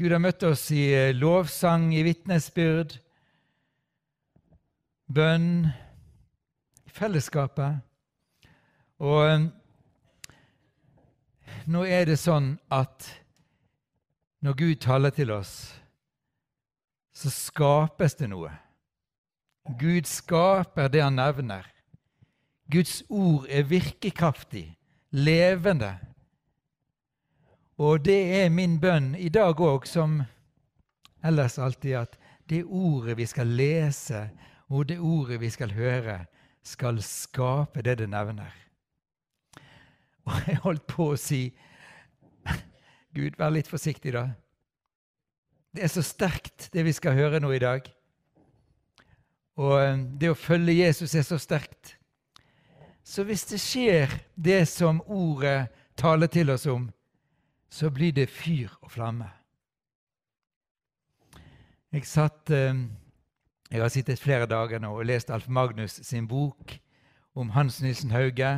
Gud har møtt oss i eh, lovsang, i vitnesbyrd, bønn, i fellesskapet. Og eh, nå er det sånn at når Gud taler til oss, så skapes det noe. Gud skaper det han nevner. Guds ord er virkekraftig, levende. Og det er min bønn i dag òg, som ellers alltid, at det ordet vi skal lese, og det ordet vi skal høre, skal skape det det nevner. Og jeg holdt på å si Gud, vær litt forsiktig, da. Det er så sterkt, det vi skal høre nå i dag. Og eh, det å følge Jesus er så sterkt. Så hvis det skjer det som ordet taler til oss om, så blir det fyr og flamme. Jeg, satt, eh, jeg har sittet flere dager nå og lest Alf Magnus sin bok om Hans Nilsen Hauge.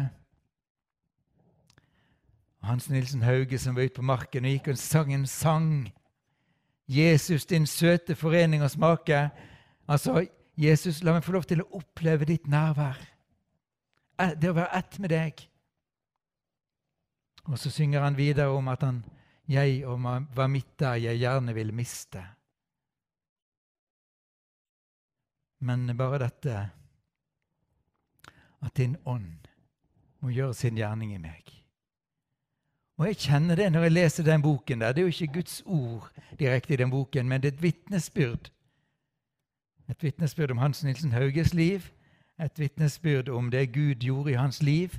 Hans Nilsen Hauge som var ute på marken og gikk og sang en sang. 'Jesus, din søte forening og smake'. Altså, Jesus, la meg få lov til å oppleve ditt nærvær. Eh, det å være ett med deg. Og så synger han videre om at han, jeg og var mitt der jeg gjerne vil miste. Men bare dette at din ånd må gjøre sin gjerning i meg. Og Jeg kjenner det når jeg leser den boken. der. Det er jo ikke Guds ord direkte i den boken, men det er et vitnesbyrd. Et vitnesbyrd om Hans Nilsen Hauges liv, et vitnesbyrd om det Gud gjorde i hans liv,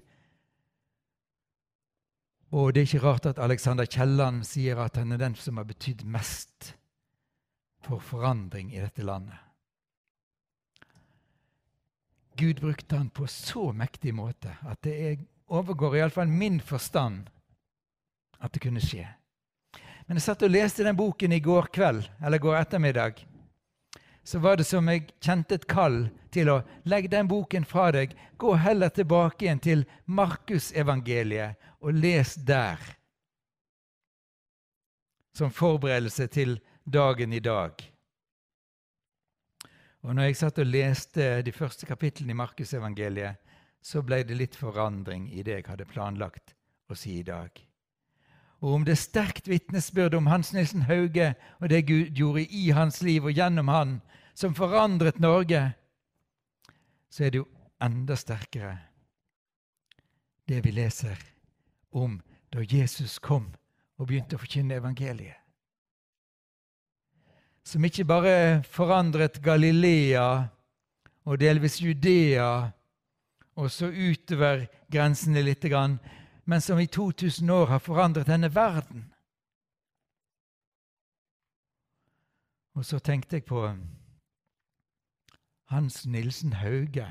og det er ikke rart at Alexander Kielland sier at han er den som har betydd mest for forandring i dette landet. Gud brukte han på så mektig måte at det er, overgår iallfall min forstand at det kunne skje. Men jeg satt og leste den boken i går kveld, eller går ettermiddag. Så var det som jeg kjente et kall til å legge den boken fra deg. Gå heller tilbake igjen til Markusevangeliet og les der som forberedelse til dagen i dag. Og når jeg satt og leste de første kapitlene i Markusevangeliet, så ble det litt forandring i det jeg hadde planlagt å si i dag. Og om det er sterkt vitnesbyrd om Hans Nilsen Hauge og det Gud gjorde i hans liv og gjennom han, som forandret Norge, så er det jo enda sterkere det vi leser om da Jesus kom og begynte å forkynne evangeliet. Som ikke bare forandret Galilea og delvis Judea og så utover grensene litt, men som i 2000 år har forandret denne verden. Og så tenkte jeg på Hans Nilsen Hauge.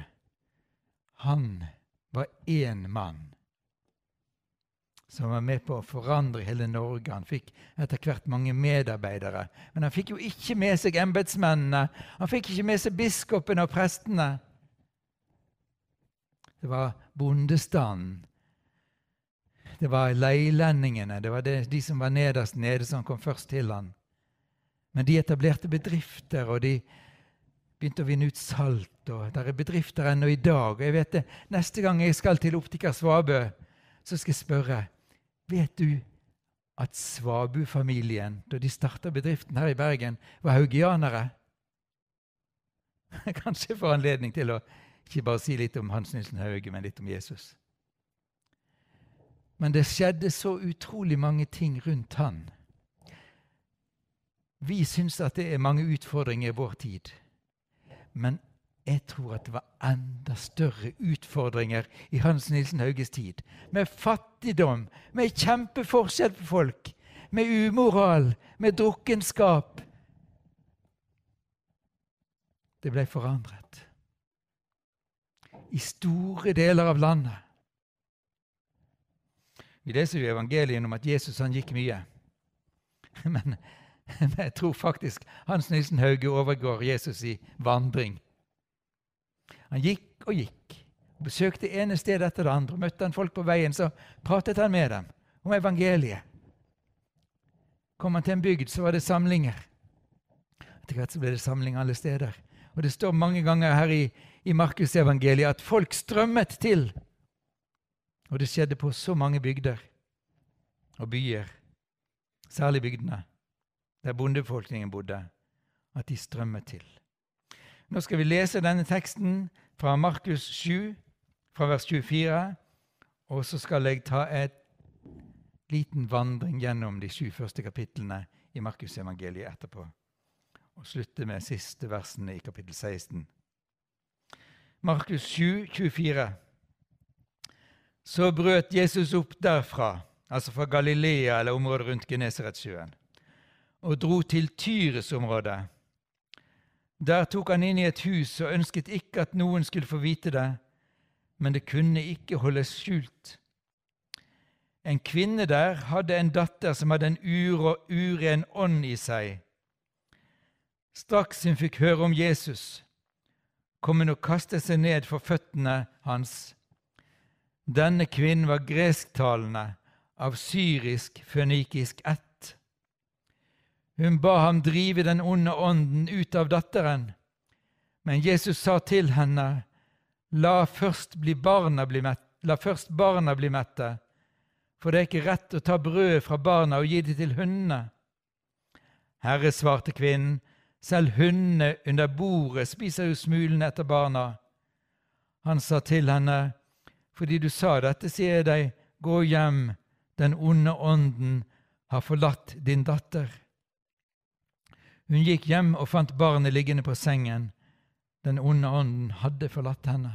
Han var én mann som var med på å forandre hele Norge. Han fikk etter hvert mange medarbeidere. Men han fikk jo ikke med seg embetsmennene. Han fikk ikke med seg biskopene og prestene. Det var bondestanden. Det var leilendingene. Det var det, de som var nederst nede, som kom først til han. Men de etablerte bedrifter, og de begynte å vinne ut salt. og Det er bedrifter ennå i dag. og jeg vet det, Neste gang jeg skal til optiker Svabø, så skal jeg spørre Vet du at Svabu-familien, da de starta bedriften her i Bergen, var haugianere? Kanskje får anledning til å ikke bare si litt om Hans Nilsen Hauge, men litt om Jesus. Men det skjedde så utrolig mange ting rundt han. Vi syns at det er mange utfordringer i vår tid. Men jeg tror at det var enda større utfordringer i Hans Nilsen Hauges tid. Med fattigdom, med kjempeforskjell på folk, med umoral, med drukkenskap. Det ble forandret. I store deler av landet. Vi leser jo evangeliet om at Jesus han gikk mye. Men, men jeg tror faktisk Hans Nilsen Hauge overgår Jesus i vandring. Han gikk og gikk. og Besøkte ene sted etter det andre. Møtte han folk på veien, så pratet han med dem om evangeliet. Kom han til en bygd, så var det samlinger. Etter hvert så ble det samling alle steder. Og Det står mange ganger her i, i Markusevangeliet at folk strømmet til. Og det skjedde på så mange bygder og byer, særlig bygdene, der bondebefolkningen bodde, at de strømmet til. Nå skal vi lese denne teksten fra Markus 7, fra vers 24, og så skal jeg ta et liten vandring gjennom de sju første kapitlene i Markusevangeliet etterpå, og slutte med siste versene i kapittel 16. Markus 7, 24. Så brøt Jesus opp derfra, altså fra Galilea eller området rundt Genesaretsjøen, og dro til Tyres-området. Der tok han inn i et hus og ønsket ikke at noen skulle få vite det, men det kunne ikke holdes skjult. En kvinne der hadde en datter som hadde en ur og uren ånd i seg. Straks hun fikk høre om Jesus, kom hun og kastet seg ned for føttene hans. Denne kvinnen var gresktalende, av syrisk-fønikisk ett. Hun ba ham drive den onde ånden ut av datteren, men Jesus sa til henne, La først, barna bli mett, la først barna bli mette, for det er ikke rett å ta brødet fra barna og gi det til hundene. Herre, svarte kvinnen, selv hundene under bordet spiser jo smulene etter barna. Han sa til henne, fordi du sa dette, sier jeg deg, gå hjem, den onde ånden har forlatt din datter. Hun gikk hjem og fant barnet liggende på sengen. Den onde ånden hadde forlatt henne.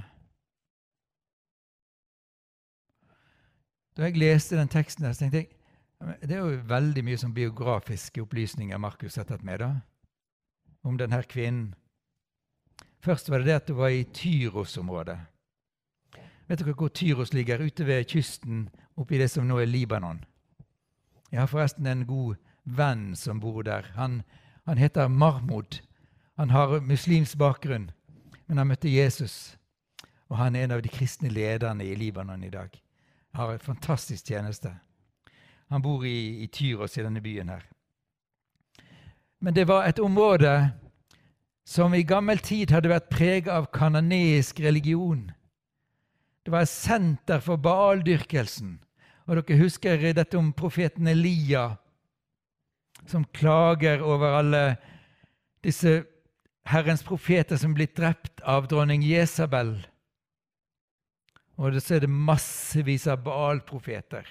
Da jeg leste den teksten, der, så tenkte jeg det er jo veldig mye som biografiske opplysninger Markus har tatt med da, om denne kvinnen. Først var det det at hun var i Tyros-området. Vet dere hvor Tyros ligger? Ute ved kysten oppi det som nå er Libanon. Jeg har forresten en god venn som bor der. Han, han heter Mahmoud. Han har muslimsk bakgrunn, men han møtte Jesus. Og han er en av de kristne lederne i Libanon i dag. Har en fantastisk tjeneste. Han bor i, i Tyros i denne byen her. Men det var et område som i gammel tid hadde vært preget av kananeisk religion. Det var et senter for baaldyrkelsen. Og dere husker dette om profeten Elia, som klager over alle disse Herrens profeter som blitt drept av dronning Jesabel. Og så er det massevis av Baal-profeter.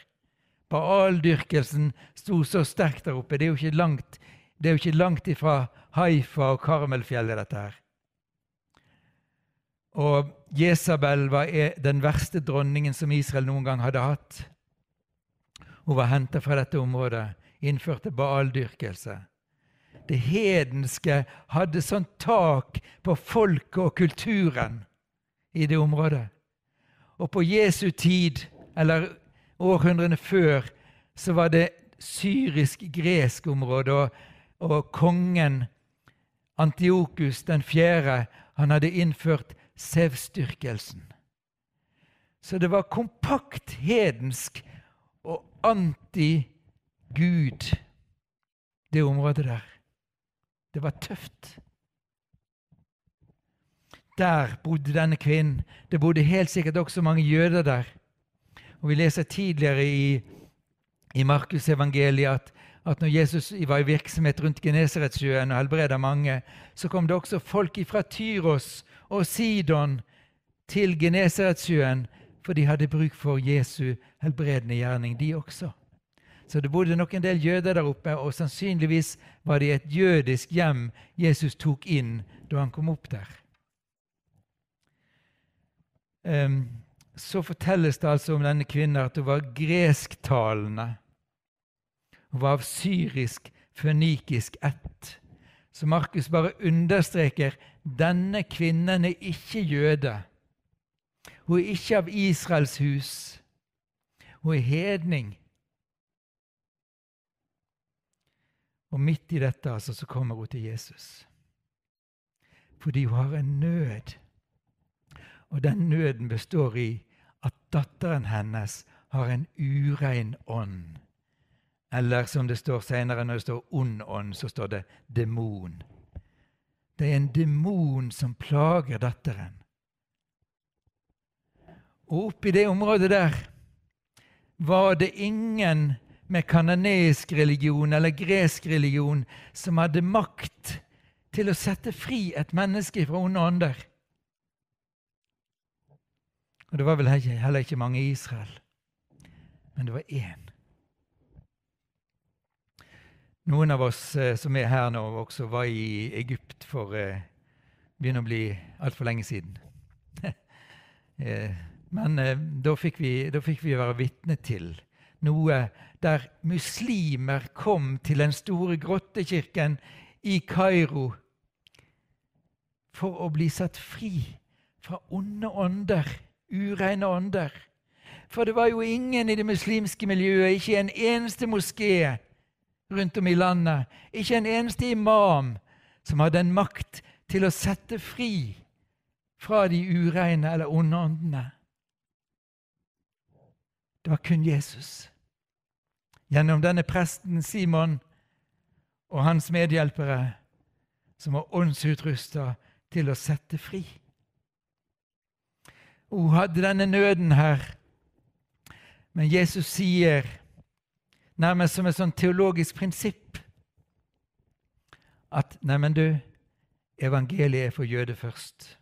Baaldyrkelsen sto så sterkt der oppe. Det er jo ikke langt, jo ikke langt ifra Haifa og Karmelfjellet, dette her. Og Jesabel var e- den verste dronningen som Israel noen gang hadde hatt. Hun var henta fra dette området, innførte baaldyrkelse. Det hedenske hadde sånt tak på folket og kulturen i det området. Og på Jesu tid, eller århundrene før, så var det syrisk-gresk område, og, og kongen Antiokus den hadde innført sevstyrkelsen. Så det var kompakt hedensk og anti-Gud, det området der. Det var tøft. Der bodde denne kvinnen. Det bodde helt sikkert også mange jøder der. Og Vi leser tidligere i, i Markusevangeliet at, at når Jesus var i virksomhet rundt Genesaretsjøen og helbreda mange, så kom det også folk fra Tyros og Sidon til Genesaretsjøen, for de hadde bruk for Jesu helbredende gjerning, de også. Så det bodde nok en del jøder der oppe, og sannsynligvis var det et jødisk hjem Jesus tok inn da han kom opp der. Um, så fortelles det altså om denne kvinnen at hun var gresktalende. Hun var av syrisk, fønikisk ett. Så Markus bare understreker denne kvinnen er ikke jøde. Hun er ikke av Israels hus. Hun er hedning. Og midt i dette altså, så kommer hun til Jesus. Fordi hun har en nød. Og den nøden består i at datteren hennes har en urein ånd. Eller som det står senere, når det står ond ånd, så står det demon. Det er en demon som plager datteren. Og oppi det området der var det ingen med kanoneisk religion eller gresk religion som hadde makt til å sette fri et menneske fra onde ånder. Og det var vel heller ikke mange i Israel, men det var én. Noen av oss eh, som er her nå, også var i Egypt for eh, begynner å bli altfor lenge siden. eh, men eh, da, fikk vi, da fikk vi være vitne til noe der muslimer kom til den store grottekirken i Kairo for å bli satt fri fra onde ånder, ureine ånder. For det var jo ingen i det muslimske miljøet, ikke en eneste moské rundt om i landet. Ikke en eneste imam som hadde en makt til å sette fri fra de ureine eller onde åndene. Det var kun Jesus. Gjennom denne presten Simon og hans medhjelpere, som var åndsutrusta til å sette fri. Hun hadde denne nøden her, men Jesus sier nærmest som et sånn teologisk prinsipp at Neimen, du, evangeliet er for jøde først.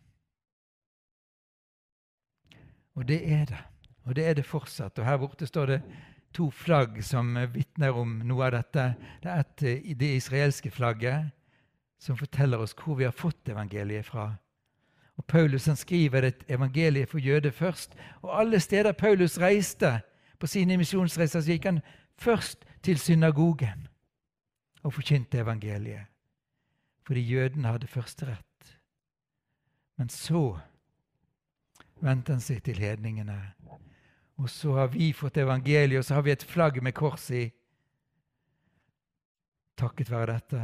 Og det er det. Og det er det fortsatt. Og her borte står det to flagg som vitner om noe av dette. Det er et, eh, det israelske flagget som forteller oss hvor vi har fått evangeliet fra. Og Paulus han skriver et evangeliet for jøder først. Og alle steder Paulus reiste på sine misjonsreiser, så gikk han først til synagogen og forkynte evangeliet, fordi jødene hadde førsterett. Men så vendte han seg til hedningene. Og så har vi fått evangeliet, og så har vi et flagg med kors i. Takket være dette.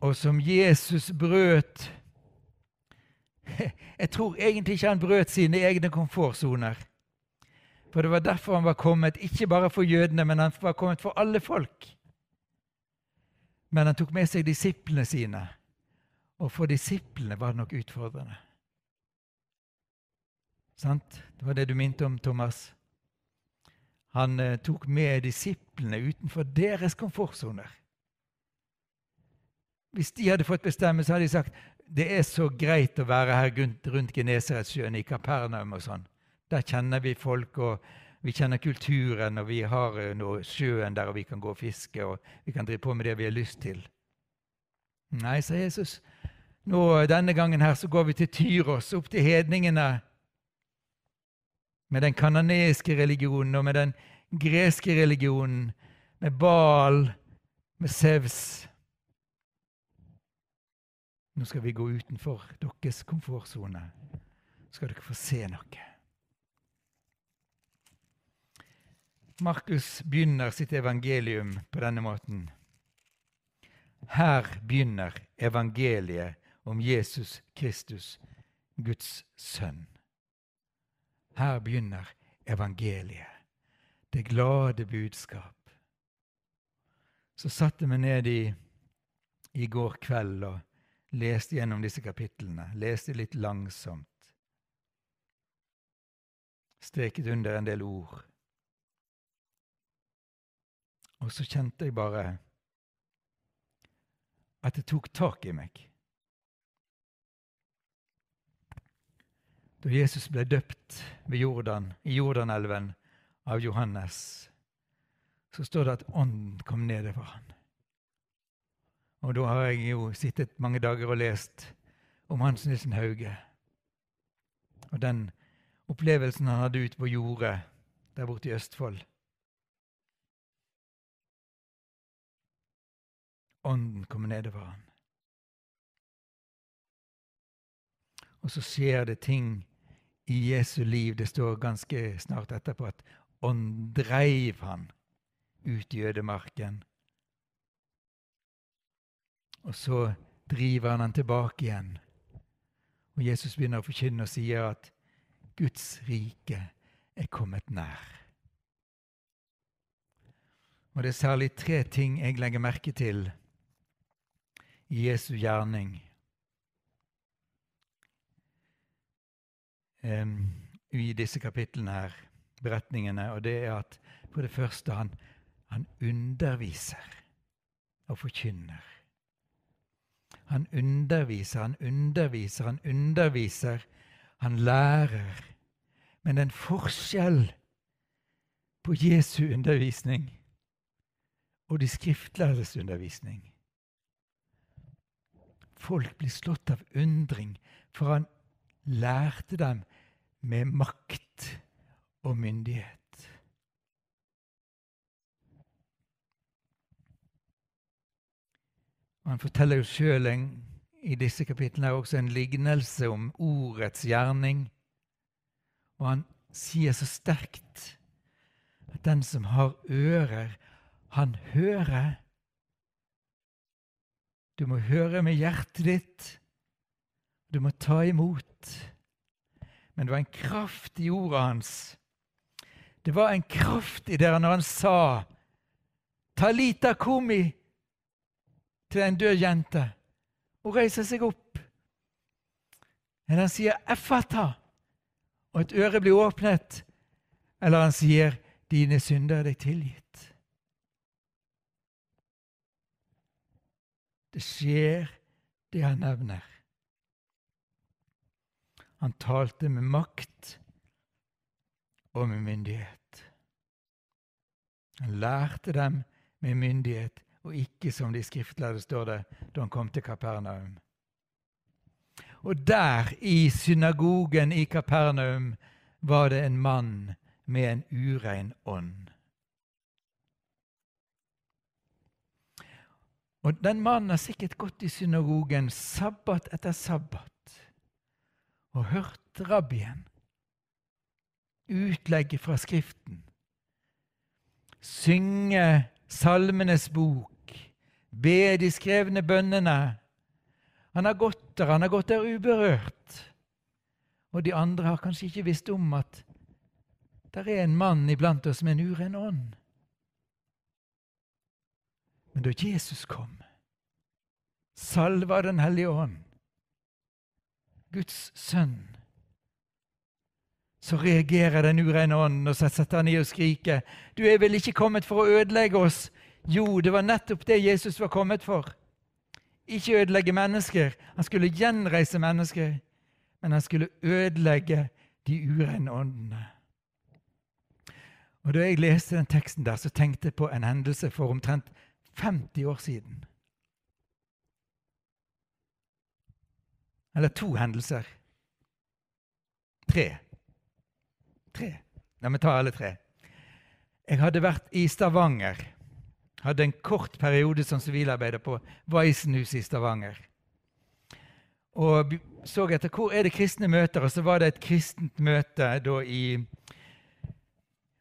Og som Jesus brøt Jeg tror egentlig ikke han brøt sine egne komfortsoner. For det var derfor han var kommet, ikke bare for jødene, men han var kommet for alle folk. Men han tok med seg disiplene sine, og for disiplene var det nok utfordrende. Sant? Det var det du minte om, Thomas. Han eh, tok med disiplene utenfor deres komfortsoner. Hvis de hadde fått bestemme, så hadde de sagt det er så greit å være her rundt, rundt Genesaretsjøen i Kapernaum og sånn. Der kjenner vi folk, og vi kjenner kulturen, og vi har eh, noe sjøen der og vi kan gå og fiske, og vi kan drive på med det vi har lyst til. Nei, sa Jesus. Nå, Denne gangen her så går vi til Tyros, opp til hedningene. Med den kanoneske religionen og med den greske religionen, med Baal, med Sevs. Nå skal vi gå utenfor deres komfortsone. Skal dere få se noe. Markus begynner sitt evangelium på denne måten. Her begynner evangeliet om Jesus Kristus, Guds sønn. Her begynner evangeliet, det glade budskap. Så satte vi ned i, i går kveld og leste gjennom disse kapitlene. Leste litt langsomt. Streket under en del ord. Og så kjente jeg bare at det tok tak i meg. Da Jesus ble døpt Jordan, i Jordanelven av Johannes, så står det at ånden kom ned over ham. Og da har jeg jo sittet mange dager og lest om Hans Nilsen Hauge. Og den opplevelsen han hadde ute på jordet der borte i Østfold. Ånden kommer nedover han. Og så skjer det ting i Jesu liv. Det står ganske snart etterpå at ånd dreiv han ut i ødemarken. Og så driver han han tilbake igjen. Og Jesus begynner å forkynne og sier at Guds rike er kommet nær. Og det er særlig tre ting jeg legger merke til Jesu gjerning. I disse kapitlene her, beretningene, og det er at for det første han, han underviser og forkynner. Han underviser, han underviser, han underviser. Han lærer. Men det er en forskjell på Jesu undervisning og de skriftlærdes undervisning. Folk blir slått av undring, for han lærte dem med makt og myndighet. Han forteller jo sjøl i disse kapitlene også en lignelse om ordets gjerning. Og han sier så sterkt at den som har ører, han hører. Du må høre med hjertet ditt. Du må ta imot. Men det var en kraft i ordet hans. Det var en kraft i det når han sa Talita komi til en død jente. Hun reiser seg opp. Men han sier 'effata', og et øre blir åpnet. Eller han sier 'dine synder er deg tilgitt'. Det skjer, det han nevner. Han talte med makt og med myndighet. Han lærte dem med myndighet og ikke som de skriftlærde står det da han kom til Kapernaum. Og der, i synagogen i Kapernaum, var det en mann med en urein ånd. Og den mannen har sikkert gått i synagogen sabbat etter sabbat og hørt rabbien utlegge fra Skriften, synge Salmenes bok, be de skrevne bønnene. Han har gått der, han har gått der uberørt. Og de andre har kanskje ikke visst om at der er en mann iblant oss med en uren ånd. Men da Jesus kom, salva Den hellige ånd, Guds sønn, så reagerer den ureine ånden, og setter han i og skriker. Du er vel ikke kommet for å ødelegge oss, jo, det var nettopp det Jesus var kommet for. Ikke ødelegge mennesker. Han skulle gjenreise mennesker, men han skulle ødelegge de ureine åndene. Og Da jeg leste den teksten der, så tenkte jeg på en hendelse for omtrent 50 år siden. Eller to hendelser. Tre. Tre. La meg ta alle tre. Jeg hadde vært i Stavanger hadde en kort periode som sivilarbeider på Weissenhuset i Stavanger. Og så etter hvor er det kristne møter, og så var det et kristent møte da i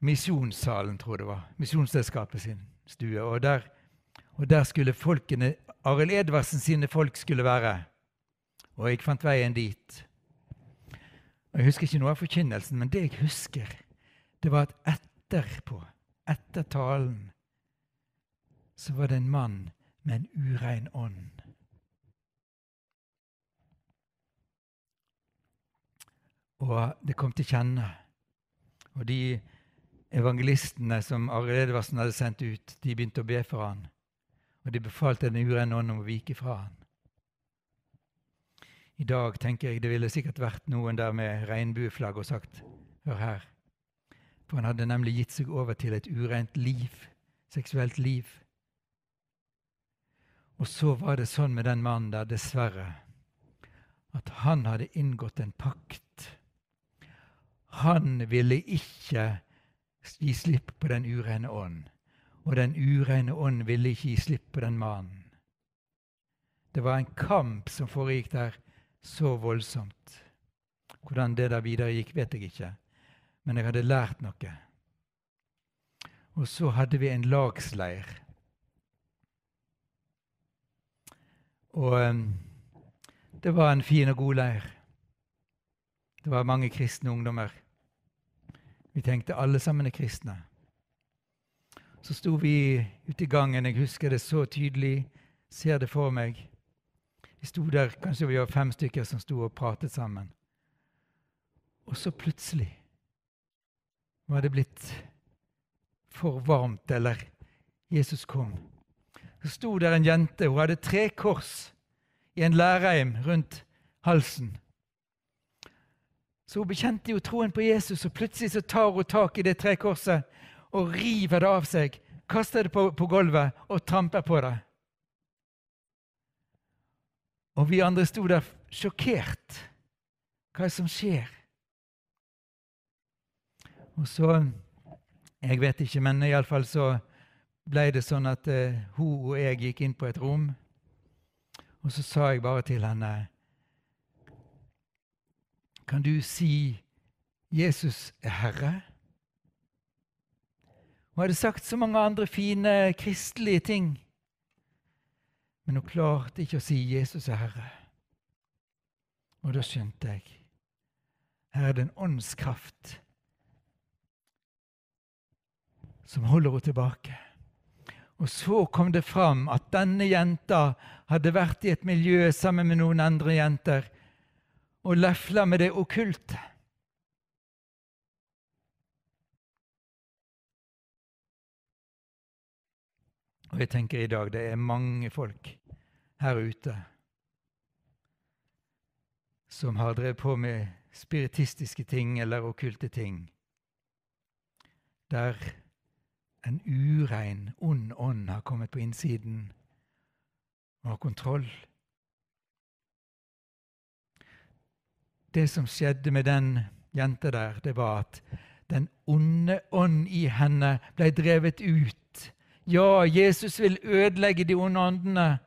Misjonssalen, tror jeg det var. Misjonsselskapet sin stue. Og der, og der skulle folkene Arild Edvardsen sine folk skulle være. Og jeg fant veien dit. Og Jeg husker ikke noe av forkynnelsen, men det jeg husker, det var at etterpå, etter talen, så var det en mann med en urein ånd. Og det kom til kjenne. Og de evangelistene som Arild Edvardsen hadde sendt ut, de begynte å be for han. Og de befalte den urene ånd om å vike fra han. I dag tenker jeg det ville sikkert vært noen der med regnbueflagg og sagt Hør her. For han hadde nemlig gitt seg over til et ureint liv, seksuelt liv. Og så var det sånn med den mannen der, dessverre, at han hadde inngått en pakt. Han ville ikke gi slipp på den urene ånd, og den ureine ånd ville ikke gi slipp på den mannen. Det var en kamp som foregikk der så voldsomt. Hvordan det der videre gikk, vet jeg ikke, men jeg hadde lært noe. Og så hadde vi en lagsleir. Og um, det var en fin og god leir. Det var mange kristne ungdommer. Vi tenkte alle sammen er kristne. Så sto vi ute i gangen. Jeg husker det så tydelig. Ser det for meg. Vi sto der, Kanskje vi var fem stykker som sto og pratet sammen. Og så plutselig var det blitt for varmt, eller Jesus kom. Så sto der en jente. Hun hadde tre kors i en lærreim rundt halsen. Så hun bekjente jo troen på Jesus, og plutselig så tar hun tak i det trekorset og river det av seg, kaster det på, på gulvet og tramper på det. Og vi andre sto der sjokkert. Hva er det som skjer? Og så Jeg vet ikke, men iallfall så ble det sånn at uh, hun og jeg gikk inn på et rom, og så sa jeg bare til henne kan du si 'Jesus er Herre'? Hun hadde sagt så mange andre fine kristelige ting, men hun klarte ikke å si 'Jesus er Herre'. Og da skjønte jeg her er det en åndskraft som holder henne tilbake. Og så kom det fram at denne jenta hadde vært i et miljø sammen med noen andre jenter og lefla med det okkulte. Og jeg tenker i dag det er mange folk her ute som har drevet på med spiritistiske ting eller okkulte ting, der en urein, ond ånd har kommet på innsiden og har kontroll. det som skjedde med den jenta der, det var at den onde ånd i henne ble drevet ut. Ja, Jesus vil ødelegge de onde åndene,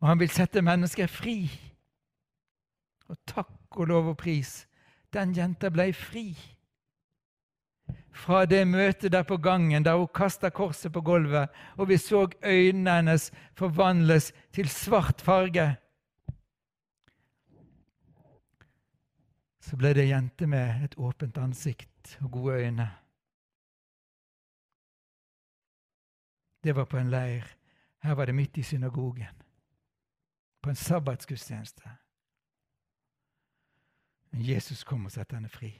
og han vil sette mennesker fri. Og takk og lov og pris, den jenta ble fri. Fra det møtet der på gangen, der hun kasta korset på gulvet, og vi så øynene hennes forvandles til svart farge så ble det ei jente med et åpent ansikt og gode øyne. Det var på en leir. Her var det midt i synagogen. På en sabbatsgudstjeneste. Men Jesus kom og satte henne fri.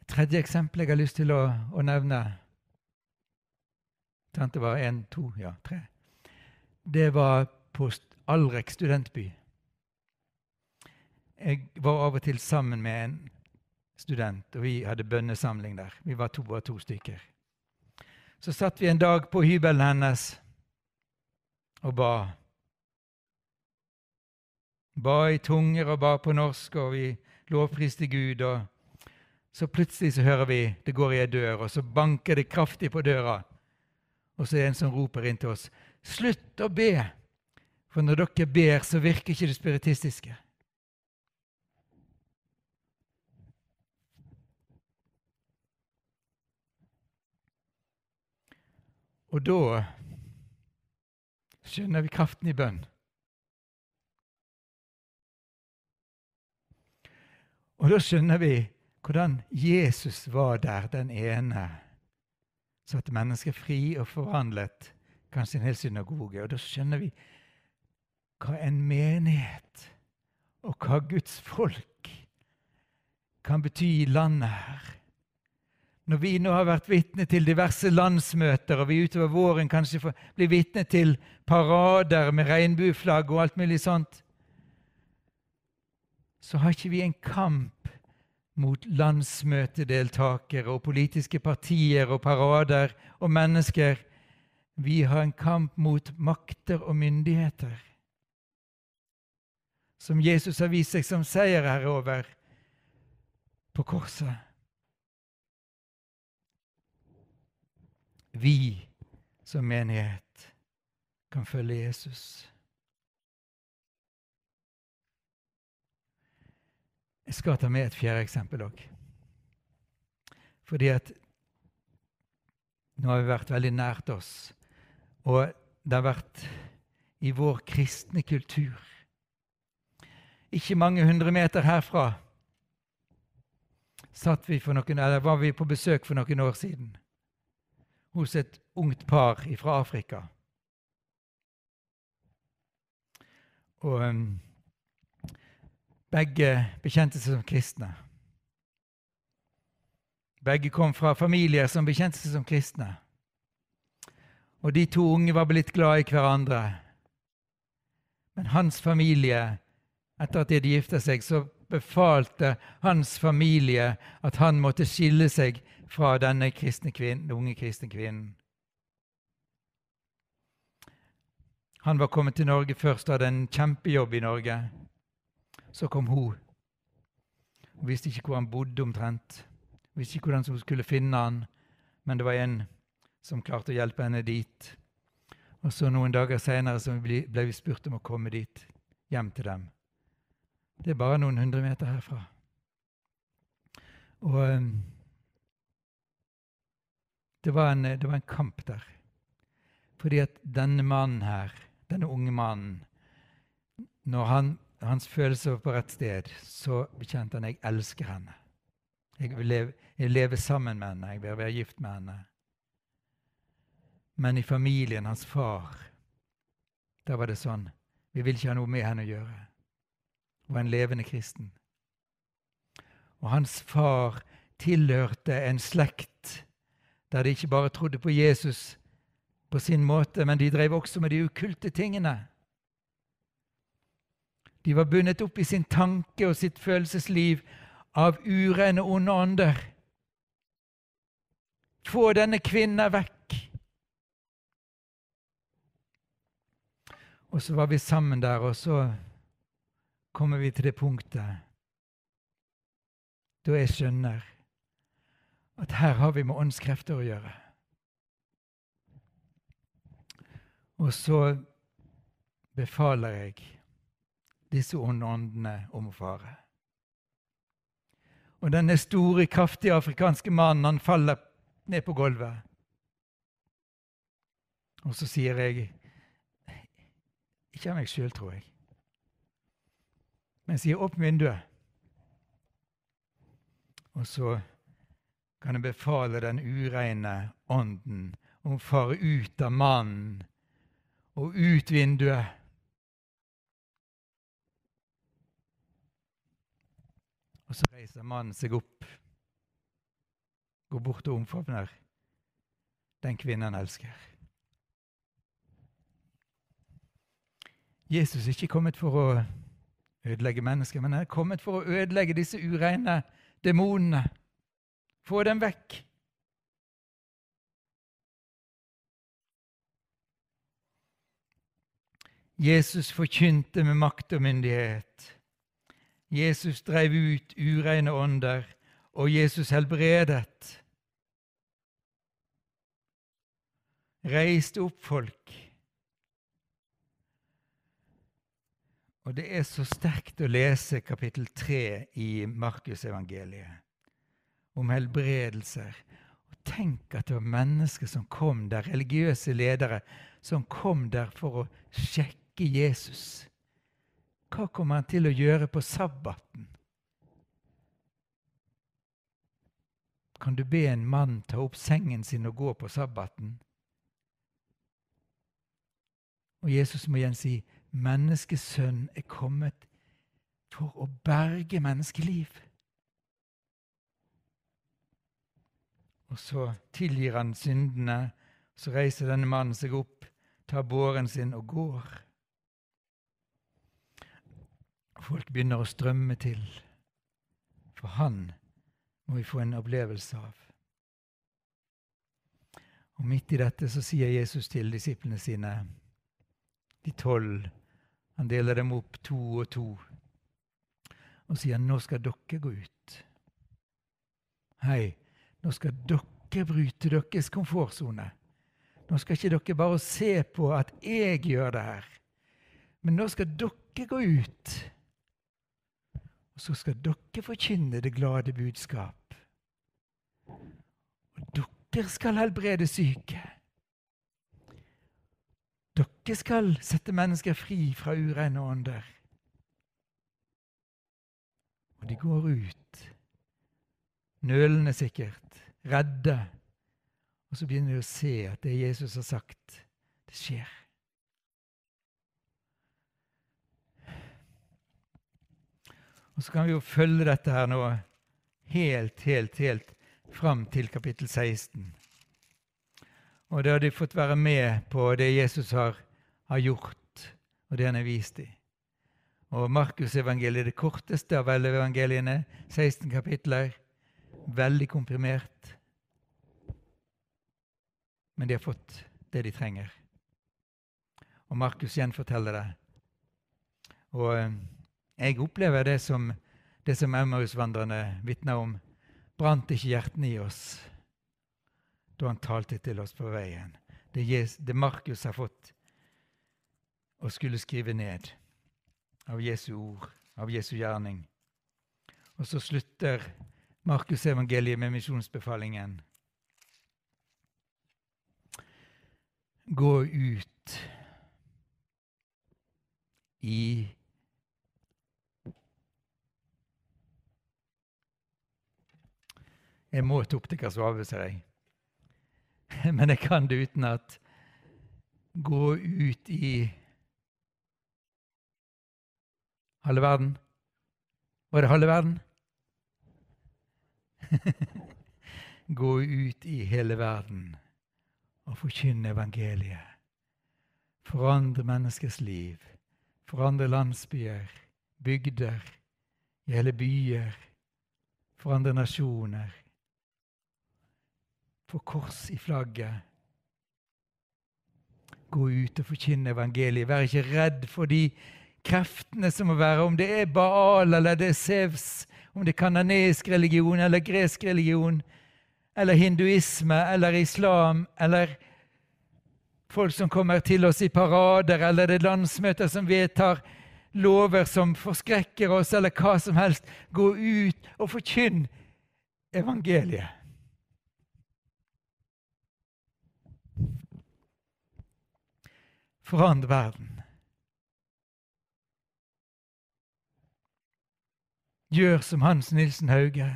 Et tredje eksempel jeg har lyst til å, å nevne Tante var én, to, ja, tre. Det var på Alrek studentby. Jeg var av og til sammen med en student, og vi hadde bønnesamling der. Vi var to og to stykker. Så satt vi en dag på hybelen hennes og ba. Ba i tunger og ba på norsk, og vi lovpriste Gud. og Så plutselig så hører vi det går i ei dør, og så banker det kraftig på døra. Og så er det en som roper inn til oss. Slutt å be! For når dere ber, så virker ikke det spiritistiske. Og da skjønner vi kraften i bønn. Og da skjønner vi hvordan Jesus var der, den ene. Satte mennesker fri og forvandlet kanskje en hel synagoge. Og da skjønner vi hva en menighet og hva Guds folk kan bety i landet her. Når vi nå har vært vitne til diverse landsmøter, og vi utover våren kanskje får bli vitne til parader med regnbueflagg og alt mulig sånt, så har ikke vi en kamp mot landsmøtedeltakere og politiske partier og parader og mennesker. Vi har en kamp mot makter og myndigheter, som Jesus har vist seg som seierherre over på korset. vi som menighet kan følge Jesus. Jeg skal ta med et fjerde eksempel òg. Fordi at nå har vi vært veldig nært oss, og det har vært i vår kristne kultur. Ikke mange hundre meter herfra vi noen, var vi på besøk for noen år siden hos et ungt par fra Afrika. Og um, begge bekjente seg som kristne. Begge kom fra familier som bekjente seg som kristne. Og de to unge var blitt glad i hverandre. Men hans familie, etter at de hadde gifta seg, så befalte hans familie at han måtte skille seg fra denne kristne kvinnen, unge kristne kvinnen. Han var kommet til Norge først og hadde en kjempejobb i Norge. Så kom hun. Hun visste ikke hvor han bodde omtrent. Hun visste ikke hvordan hun skulle finne han, men det var en som klarte å hjelpe henne dit. Og så Noen dager seinere ble vi spurt om å komme dit, hjem til dem. Det er bare noen hundre meter herfra. Og um, det, var en, det var en kamp der. Fordi at denne mannen her, denne unge mannen Når han, hans følelser var på rett sted, så bekjente han jeg elsker henne. Jeg vil leve, jeg leve sammen med henne, jeg vil være gift med henne. Men i familien, hans far, da var det sånn Vi vil ikke ha noe med henne å gjøre. Var en levende kristen. Og hans far tilhørte en slekt der de ikke bare trodde på Jesus på sin måte, men de drev også med de ukulte tingene. De var bundet opp i sin tanke og sitt følelsesliv av urene, onde ånder. Få denne kvinnen vekk! Og så var vi sammen der, og så kommer vi til det punktet da jeg skjønner at her har vi med åndskrefter å gjøre. Og så befaler jeg disse onde åndene om å fare. Og denne store, kraftige afrikanske mannen han faller ned på gulvet. Og så sier jeg ikke av meg sjøl, tror jeg. Men sier 'åpne vinduet'. Og så kan jeg befale den ureine ånden om å fare ut av mannen og ut vinduet. Og så reiser mannen seg opp, går bort og omfavner den kvinnen han elsker. Jesus er ikke kommet for å ødelegge mennesker, men er kommet for å ødelegge disse ureine demonene. Få dem vekk. Jesus forkynte med makt og myndighet. Jesus drev ut ureine ånder, og Jesus helbredet. Reiste opp folk. Og det er så sterkt å lese kapittel 3 i Markusevangeliet om helbredelser. Og Tenk at det var mennesker som kom der, religiøse ledere, som kom der for å sjekke Jesus. Hva kommer han til å gjøre på sabbaten? Kan du be en mann ta opp sengen sin og gå på sabbaten? Og Jesus må igjen si, Menneskesønn er kommet for å berge menneskeliv. Og så tilgir han syndene. Så reiser denne mannen seg opp, tar båren sin og går. Folk begynner å strømme til, for han må vi få en opplevelse av. Og Midt i dette så sier Jesus til disiplene sine, de tolv han deler dem opp to og to og sier nå skal dere gå ut. Hei, nå skal dere bryte deres komfortsone. Nå skal ikke dere bare se på at jeg gjør det her, men nå skal dere gå ut Og så skal dere forkynne det glade budskap. Og dere skal helbrede syke. Dere skal sette mennesker fri fra urene ånder. Og de går ut, nølende sikkert, redde. Og så begynner de å se at det Jesus har sagt, det skjer. Og så kan vi jo følge dette her nå helt, helt, helt fram til kapittel 16. Og da har de fått være med på det Jesus har, har gjort, og det han har vist dem. Og Markusevangeliet, det korteste av alle evangeliene, 16 kapitler, veldig komprimert. Men de har fått det de trenger. Og Markus gjenforteller det. Og eh, jeg opplever det som, det som Emmaus-vandrerne vitner om. Brant ikke hjertene i oss da han talte til oss på veien? Det, det Markus har fått å skulle skrive ned av Jesu ord, av Jesu gjerning. Og så slutter Markusevangeliet med misjonsbefalingen. Gå ut i Jeg må til Kasvave, ser jeg. Men jeg kan det uten at gå ut i halve verden. Var det halve verden? gå ut i hele verden og forkynne evangeliet. Forandre menneskers liv. Forandre landsbyer, bygder, hele byer. Forandre nasjoner få kors i flagget. Gå ut og forkynne evangeliet. Vær ikke redd for de kreftene som må være, om det er Baal eller det er Sevs, om det er kanadisk religion eller gresk religion, eller hinduisme eller islam, eller folk som kommer til oss i parader, eller det er landsmøter som vedtar lover som forskrekker oss, eller hva som helst. Gå ut og forkynn evangeliet. Forandre verden. Gjør som Hans Nilsen Hauge.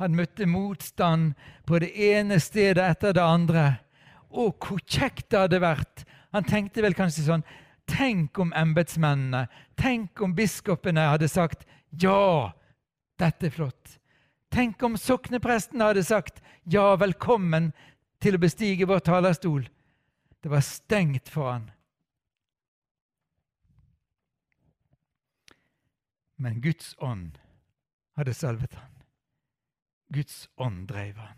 Han møtte motstand på det ene stedet etter det andre. Å, hvor kjekt det hadde vært! Han tenkte vel kanskje sånn Tenk om embetsmennene, tenk om biskopene hadde sagt ja, dette er flott. Tenk om sokneprestene hadde sagt ja, velkommen til å bestige vår talerstol. Det var stengt for han. Men Guds ånd hadde salvet han. Guds ånd drev han.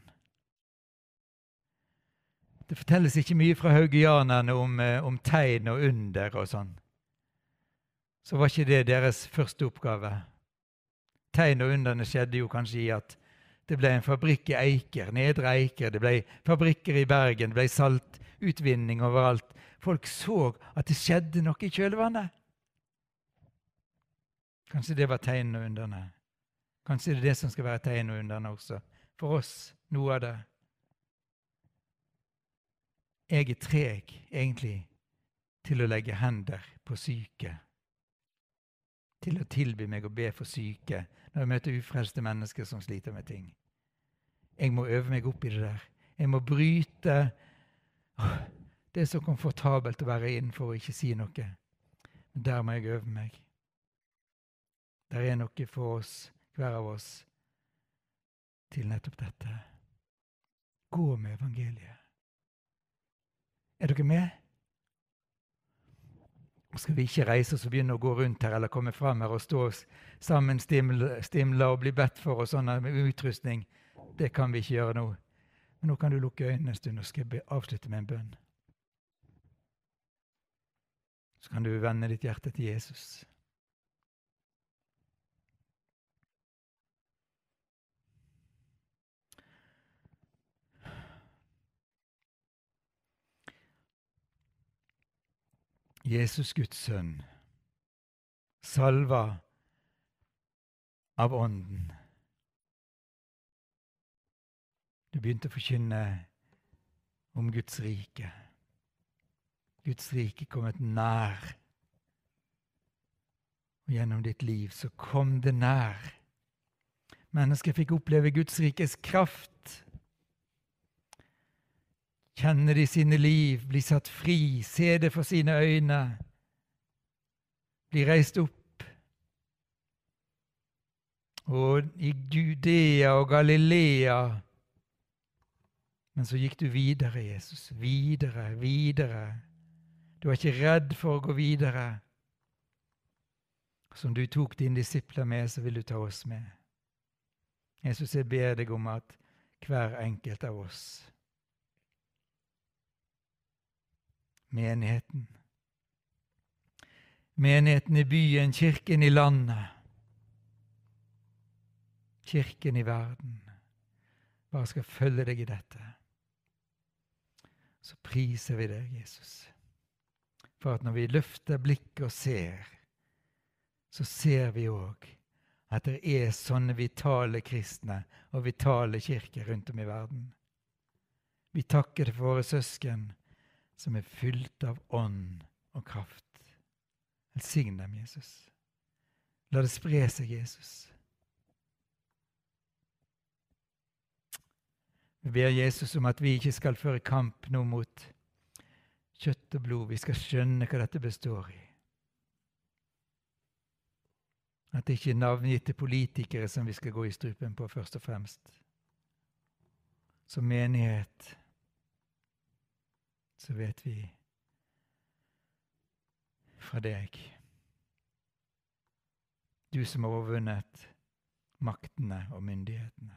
Det fortelles ikke mye fra haugianerne om, eh, om tegn og under og sånn. Så var ikke det deres første oppgave. Tegn og underne skjedde jo kanskje i at det ble en fabrikk i Eiker, Nedre Eiker, det ble fabrikker i Bergen, det ble salt, utvinning overalt. Folk så at det skjedde noe i kjølvannet. Kanskje det var tegnene og underne. Kanskje det er det som skal være tegnene og underne også. For oss noe av det. Jeg er treg, egentlig, til å legge hender på syke. Til å tilby meg å be for syke når jeg møter ufrelste mennesker som sliter med ting. Jeg må øve meg opp i det der. Jeg må bryte det er så komfortabelt å være innenfor og ikke si noe. Men der må jeg øve meg. Der er noe for oss, hver av oss, til nettopp dette. Gå med evangeliet. Er dere med? Skal vi ikke reise oss og begynne å gå rundt her eller komme fram her og stå sammen stimla og bli bedt for og sånn med utrustning? Det kan vi ikke gjøre nå. Men nå kan du lukke øynene en stund, og skal jeg avslutte med en bønn. Så kan du vende ditt hjerte til Jesus. Jesus Guds sønn, salva av Ånden. Du begynte å forkynne om Guds rike. Guds rike kommet nær. Og gjennom ditt liv så kom det nær. Mennesker fikk oppleve Guds rikes kraft. Kjenne det i sine liv, bli satt fri, se det for sine øyne. Bli reist opp. Og i Judea og Galilea Men så gikk du videre, Jesus. Videre, videre. Du er ikke redd for å gå videre. Som du tok dine disipler med, så vil du ta oss med. Jesus, jeg ber deg om at hver enkelt av oss Menigheten. Menigheten i byen, kirken i landet. Kirken i verden. Bare skal følge deg i dette. Så priser vi deg, Jesus for at når vi løfter blikket og ser, så ser vi òg at det er sånne vitale kristne og vitale kirker rundt om i verden. Vi takker det for våre søsken som er fylt av ånd og kraft. Velsign dem, Jesus. La det spre seg, Jesus. Vi ber Jesus om at vi ikke skal føre kamp nå mot kjøtt og blod. Vi skal skjønne hva dette består i. At det ikke er navngitte politikere som vi skal gå i strupen på, først og fremst. Som menighet så vet vi fra deg Du som har overvunnet maktene og myndighetene.